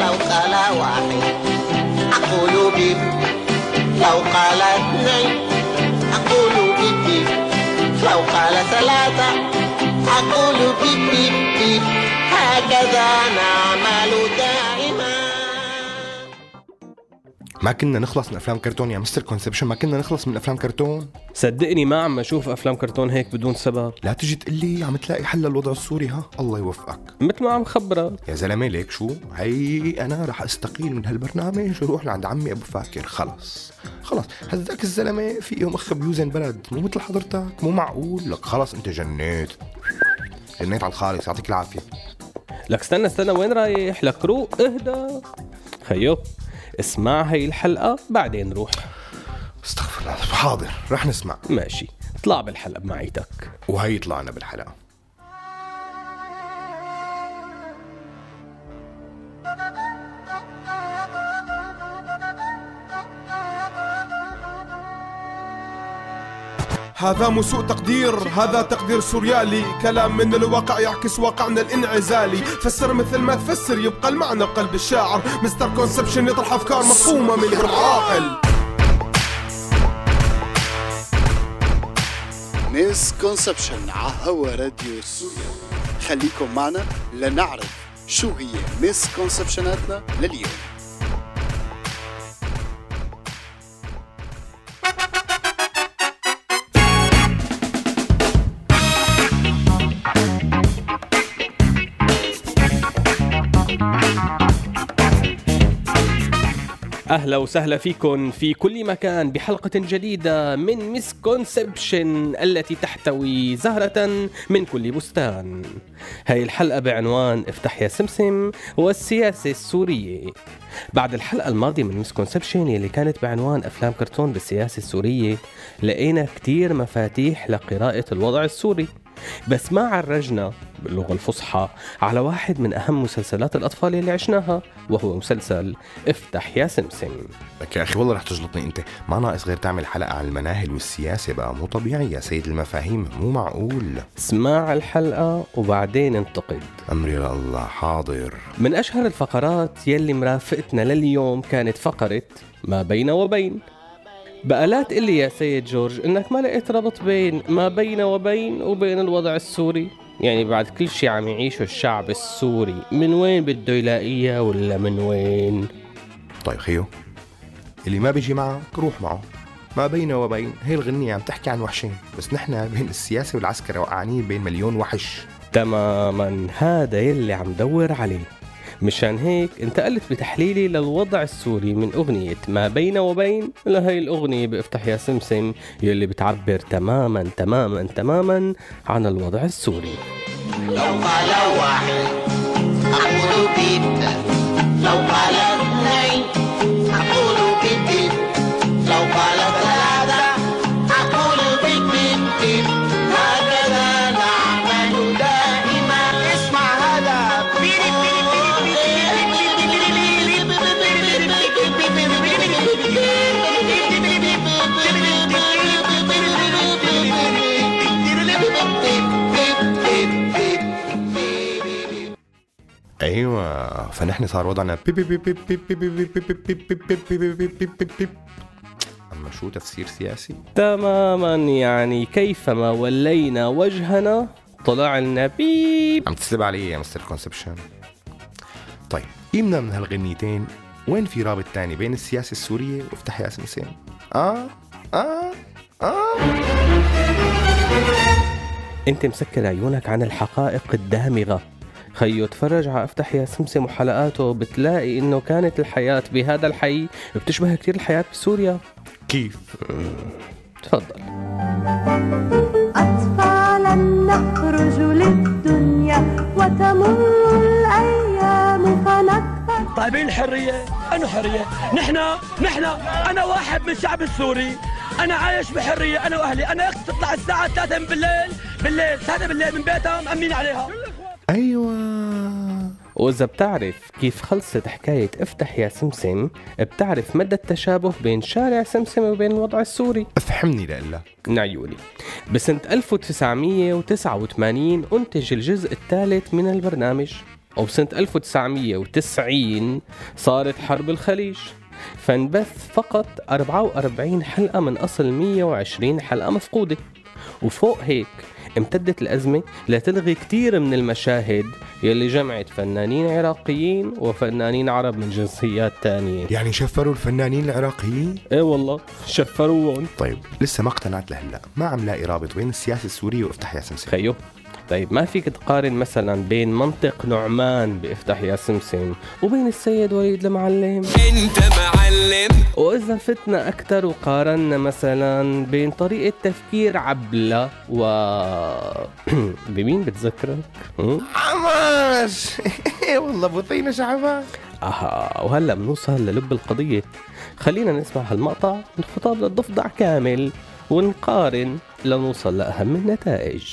لو قال واحد أقول بيب لو قال ما كنا نخلص من أفلام كرتون يا mister conception ما كنا نخلص من أفلام كرتون. صدقني ما عم أشوف أفلام كرتون هيك بدون سبب. لا تجي تقول لي عم تلاقي حل للوضع السوري ها؟ الله يوفقك. مثل ما عم خبرك يا زلمة ليك شو؟ هي أنا رح أستقيل من هالبرنامج وروح لعند عمي أبو فاكر. خلص. خلص. هذاك الزلمة في مخ بيوزن بلد. مو مثل حضرتك. مو معقول. لك خلص أنت جنيت. جنيت على الخالص. يعطيك العافية. لك استنى استنى. وين رايح؟ لك روق. اهدى. خيو. اسمع هي الحلقة بعدين روح. استغفر الله. حاضر رح نسمع. ماشي. اطلع بالحلقة بمعيتك. وهي طلعنا بالحلقة. هذا مو سوء تقدير هذا تقدير سوريالي. كلام من الواقع يعكس واقعنا الانعزالي. فسر مثل ما تفسر يبقى المعنى بقلب الشاعر. mister conception يطرح أفكار مفهومة من غير عاقل. misconception عهوا راديو سوريا. خليكم معنا لنعرف شو هي misconception اتنا لليوم. أهلا وسهلا فيكم في كل مكان بحلقة جديدة من misconception التي تحتوي زهرة من كل بستان. هاي الحلقة بعنوان افتح يا سمسم والسياسة السورية. بعد الحلقة الماضية من misconception يلي كانت بعنوان أفلام كرتون بالسياسة السورية لقينا كتير مفاتيح لقراءة الوضع السوري. بس ما عرجنا باللغة الفصحى على واحد من أهم مسلسلات الأطفال اللي عشناها وهو مسلسل افتح يا سمسم. لك يا أخي والله رح تجلطني أنت. ما ناقص غير تعمل حلقة عن المناهل والسياسة بقى مو طبيعي يا سيد المفاهيم مو معقول. اسمع الحلقة وبعدين انتقد. امري لله حاضر. من أشهر الفقرات يلي مرافقتنا لليوم كانت فقرة ما بين وبين. بقى لا تقول لي يا سيد جورج إنك ما لقيت ربط بين ما بين وبين وبين الوضع السوري؟ يعني بعد كل شيء عم يعيشه الشعب السوري من وين بده يلاقيها ولا من وين؟ طيب خيو اللي ما بيجي معك روح معه. ما بين وبين هي الغنية عم تحكي عن وحشين بس نحن بين السياسة والعسكرة وقعانين بين مليون وحش. تماما هذا يلي عم دور عليه. مشان هيك انتقلت بتحليلي للوضع السوري من أغنية ما بين وبين لهي الأغنية بأفتح يا سمسم يلي بتعبر تماما تماما تماما عن الوضع السوري. لو لو فنحن صار وضعنا بيب بيب بيب بيب. اما شو تفسير سياسي تماما يعني كيفما ولينا وجهنا طلع لنا بيب عم تسلب علي يا mister conception طيب قيمنا من هالغنيتين وين في رابط تاني بين السياسة السورية وافتح يا سمسم آه آه آه انت مسكر عيونك عن الحقائق الدامغة خيو تفرج على أفتح يا سمسم وحلقاته بتلاقي إنه كانت الحياة بهذا الحي. بتشبه كتير الحياة بسوريا. كيف؟ تفضل. أطفالا نخرج للدنيا وتمر الأيام فنكبر طيب الحرية؟ أنا حرية. نحن نحن أنا واحد من الشعب السوري. أنا عايش بحرية أنا وأهلي. أنا أختي تطلع الساعة 3 بالليل بالليل 3 بالليل من بيتها مأمين عليها أيوه. وإذا بتعرف كيف خلصت حكاية افتح يا سمسم بتعرف مدى التشابه بين شارع سمسم وبين الوضع السوري. افهمني لإلا. من عيوني. بسنة 1989 أنتج الجزء الثالث من البرنامج. وبسنة 1990 صارت حرب الخليج. فانبث فقط 44 حلقة من أصل 120 حلقة مفقودة. وفوق هيك امتدت الأزمة لتلغي كتير من المشاهد يلي جمعت فنانين عراقيين وفنانين عرب من جنسيات تانية. يعني شفروا الفنانين العراقيين؟ إيه والله شفروهم. طيب لسه ما اقتنعت لهلا. ما عم لاقي رابط بين السياسة السورية؟ وافتح يا سمسم. خيو. طيب ما فيك تقارن مثلا بين منطق نعمان بافتح يا سمسم وبين السيد وليد المعلم؟ أنت معلم. واذا فتنا أكثر وقارنا مثلا بين طريقة تفكير عبلة و بمين بتذكرك؟ هم؟ عماش والله بطينا شعبان أها وهلأ بنوصل للب القضية. خلينا نسمع هالمقطع من خطاب للضفدع كامل ونقارن لنوصل لأهم النتائج.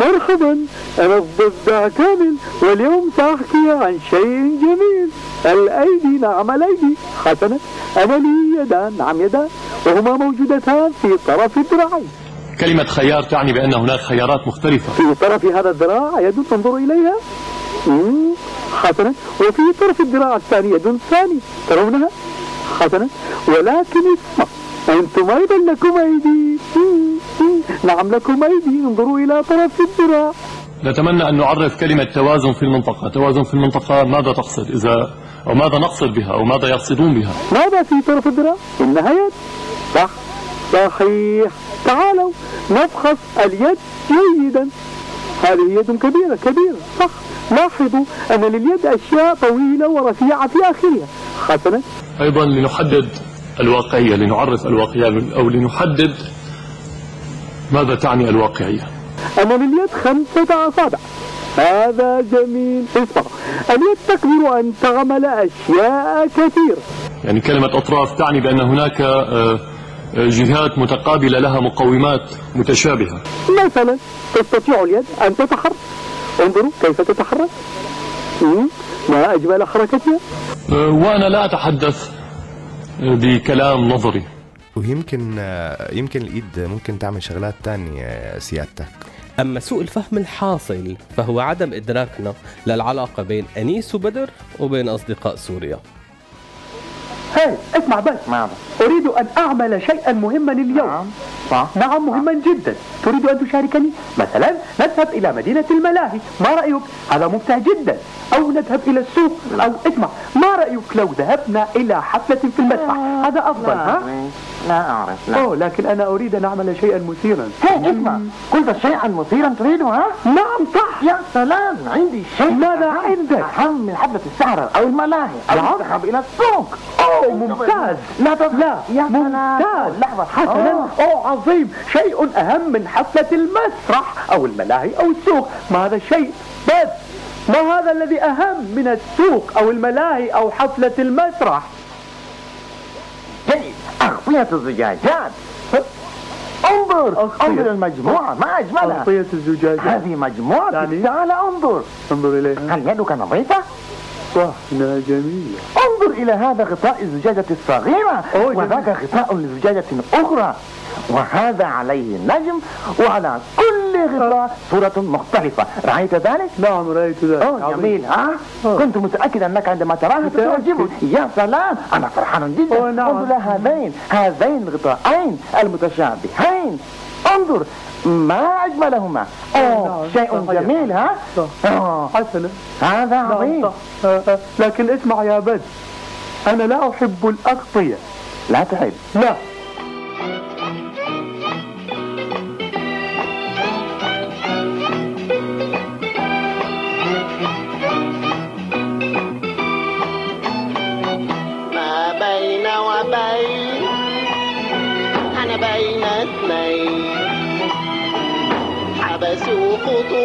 مرحبا أنا الضفدع كامل واليوم سأحكي عن شيء جميل. الأيدي نعم الأيدي حسنا أنا لي يدان نعم يدان وهما موجودتان في طرف ذراعي كلمة خيار تعني بأن هناك خيارات مختلفة. في طرف هذا الذراع يد تنظر إليها. حسنا. وفي طرف الذراع الثاني يد ثاني ترونها. حسنا. ولكن اسمع أنتم أيضا لكم أيدي. نعم لكم أيدي انظروا إلى طرف الذراع. نتمنى أن نعرف كلمة توازن في المنطقة. توازن في المنطقة ماذا تقصد؟ إذا أو ماذا نقصد بها؟ أو ماذا يقصدون بها؟ ماذا في طرف الذراع؟ إنها يد صح. صحيح. تعالوا نفحص اليد جيدا. هذه يد كبيرة كبيرة. صح. لاحظوا أن لليد أشياء طويلة ورفيعة في آخرها. حسنا. أيضا لنحدد الواقعية لنعرف الواقعية أو لنحدد ماذا تعني الواقعية؟ لليد خمسة أصابع. هذا جميل. اسمع اليد تقدر أن تعمل أشياء كثيرة. يعني كلمة أطراف تعني بأن هناك آه، آه، جهات متقابلة لها مقومات متشابهة. مثلا تستطيع اليد أن تتحرك. انظروا كيف تتحرك. ما أجمل حركتها؟ آه، وأنا لا أتحدث بكلام نظري. ويمكن يمكن الإيد ممكن تعمل شغلات تانية سيادتك. أما سوء الفهم الحاصل فهو عدم إدراكنا للعلاقة بين أنيس وبدر وبين أصدقاء سوريا. هاي اسمع بس. ماذا؟ أريد أن أعمل شيئا مهما اليوم. نعم. نعم مهما جدا. تريد أن تشاركني؟ مثلا نذهب إلى مدينة الملاهي. ما رأيك؟ هذا ممتع جدا. أو نذهب إلى السوق. أو اسمع ما رأيك لو ذهبنا إلى حفلة في المسرح هذا أفضل ها؟ لا أعرف لا. أوه لكن أنا أريد أن أعمل شيئا مثيرا. هي اسمع. قلت شيئا مثيرا تريده ها؟ نعم صح. يا سلام عندي شيء. ماذا عندك؟ أهم من حفلة السهرة أو الملاهي. أو نعم. الذهاب إلى السوق. أوه ممتاز. لا لا يا ممتاز. لحظة. حسنا. أوه. عظيم شيء أهم من حفلة المسرح أو الملاهي أو السوق. ما هذا الشيء؟ بس. ما هذا الذي أهم من السوق أو الملاهي أو حفلة المسرح؟ جيد. أغطية الزجاجات. انظر. أغطية. انظر المجموعة. ما أجملها. أغطية الزجاجات. هذه مجموعة يعني؟ تعال انظر. انظر إليها هل يدك نظيفة؟ صح إنها جميلة انظر إلى هذا غطاء الزجاجة الصغيرة. وذاك غطاء لزجاجة أخرى وهذا عليه نجم وعلى كل غطاء صورة مختلفة رأيت ذلك؟ نعم رأيت ذلك أوه. جميل ها؟ أوه. كنت متأكد أنك عندما تراها. ستعجبك يا سلام أنا فرحان جدا نعم. انظر هذين هذين الغطاءين المتشابهين انظر ما أجملهما. أوه شيء. جميل ها؟ صح. حسنا هذا عظيم. آه، آه، لكن اسمع يا بد أنا لا أحب الأغطية. لا تحب. لا.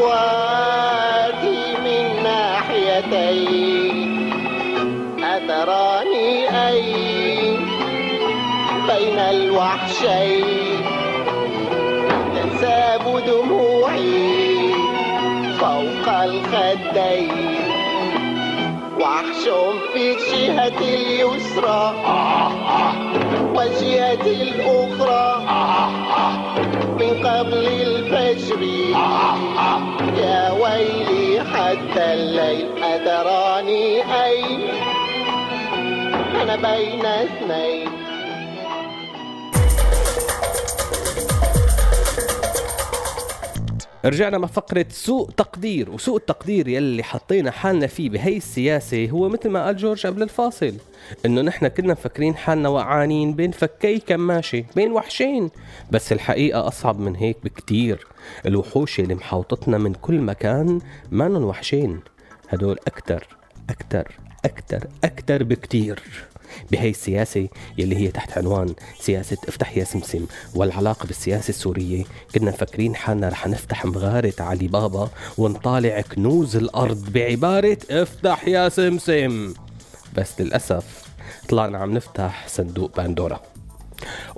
خطواتي من ناحيتين. أتراني أين بين الوحشين. تنساب دموعي فوق الخدين. وحش في الجهة اليسرى. والجهة الأخرى. من قبل الفجر. يا ويلي حتى الليل أتراني أين أنا بين اثنين. رجعنا مع فقرة سوء تقدير وسوء التقدير يلي حطينا حالنا فيه بهي السياسة هو مثل ما قال جورج قبل الفاصل إنه نحن كنا مفكرين حالنا وقعانين بين فكي كماشة بين وحشين. بس الحقيقة أصعب من هيك بكتير. الوحوش اللي محاوطتنا من كل مكان ما وحشين. هدول أكتر أكتر أكتر أكتر بكتير. بهي السياسة يلي هي تحت عنوان سياسة افتح يا سمسم والعلاقة بالسياسة السورية. كنا مفكرين حالنا رح نفتح مغارة علي بابا ونطالع كنوز الأرض بعبارة افتح يا سمسم بس للأسف طلعنا عم نفتح صندوق باندورا.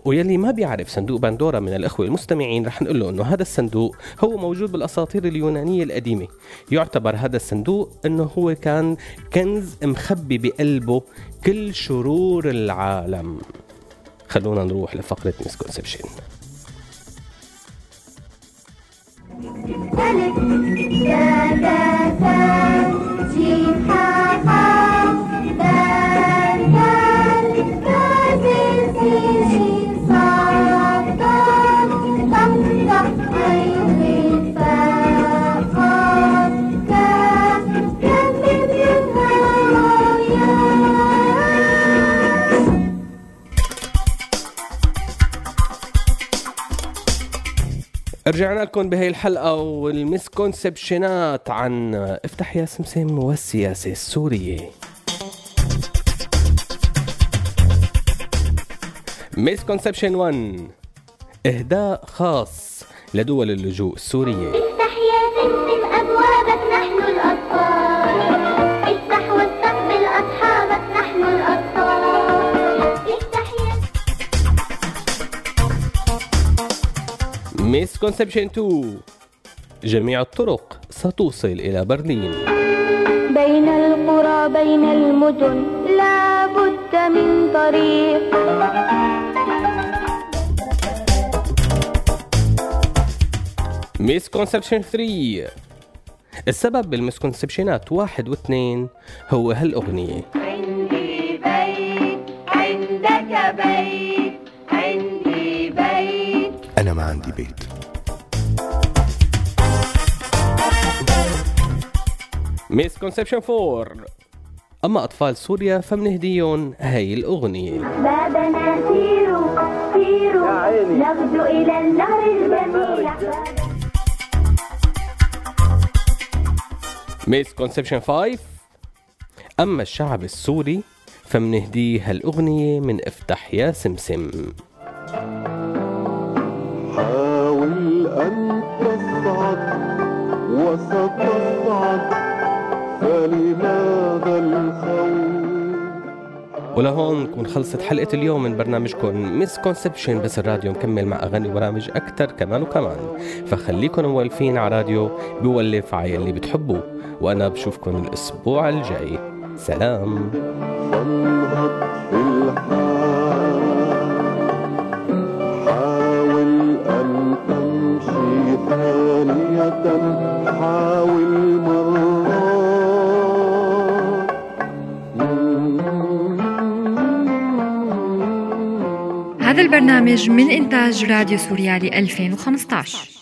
ويلي ما بيعرف صندوق باندورا من الأخوة المستمعين رح نقول له أنه هذا الصندوق هو موجود بالأساطير اليونانية القديمة. يعتبر هذا الصندوق أنه هو كان كنز مخبي بقلبه كل شرور العالم. خلونا نروح لفقرة مسكونسبشن ألف رجعنا لكم بهي الحلقة والمسكونسبشنات عن افتح يا سمسم والسياسة السورية. مسكونسبشن 1 إهداء خاص لدول اللجوء السورية. misconception 2 جميع الطرق ستوصل إلى برلين. بين القرى بين المدن لا بد من طريق. misconception 3 السبب بال misconception ات واحد واثنين هو هالأغنية. عندي بيت. misconception 4 أما أطفال سوريا فمنهديهم هاي الأغنية. بابنا سيروا سيروا. نغدو إلى النهر الجميل. misconception 5 أما الشعب السوري فمنهديه هالأغنية من افتح يا سمسم حاول أن تصعد وستصعد فلماذا الخوف؟ ولهون نكون خلصت حلقة اليوم من برنامجكم مسكونسبشن بس الراديو مكمل مع أغاني وبرامج أكتر كمان وكمان. فخليكن موالفين على راديو بيولف على اللي بتحبوه وأنا بشوفكن الأسبوع الجاي. سلام. هذا البرنامج من إنتاج راديو سوريالي 2015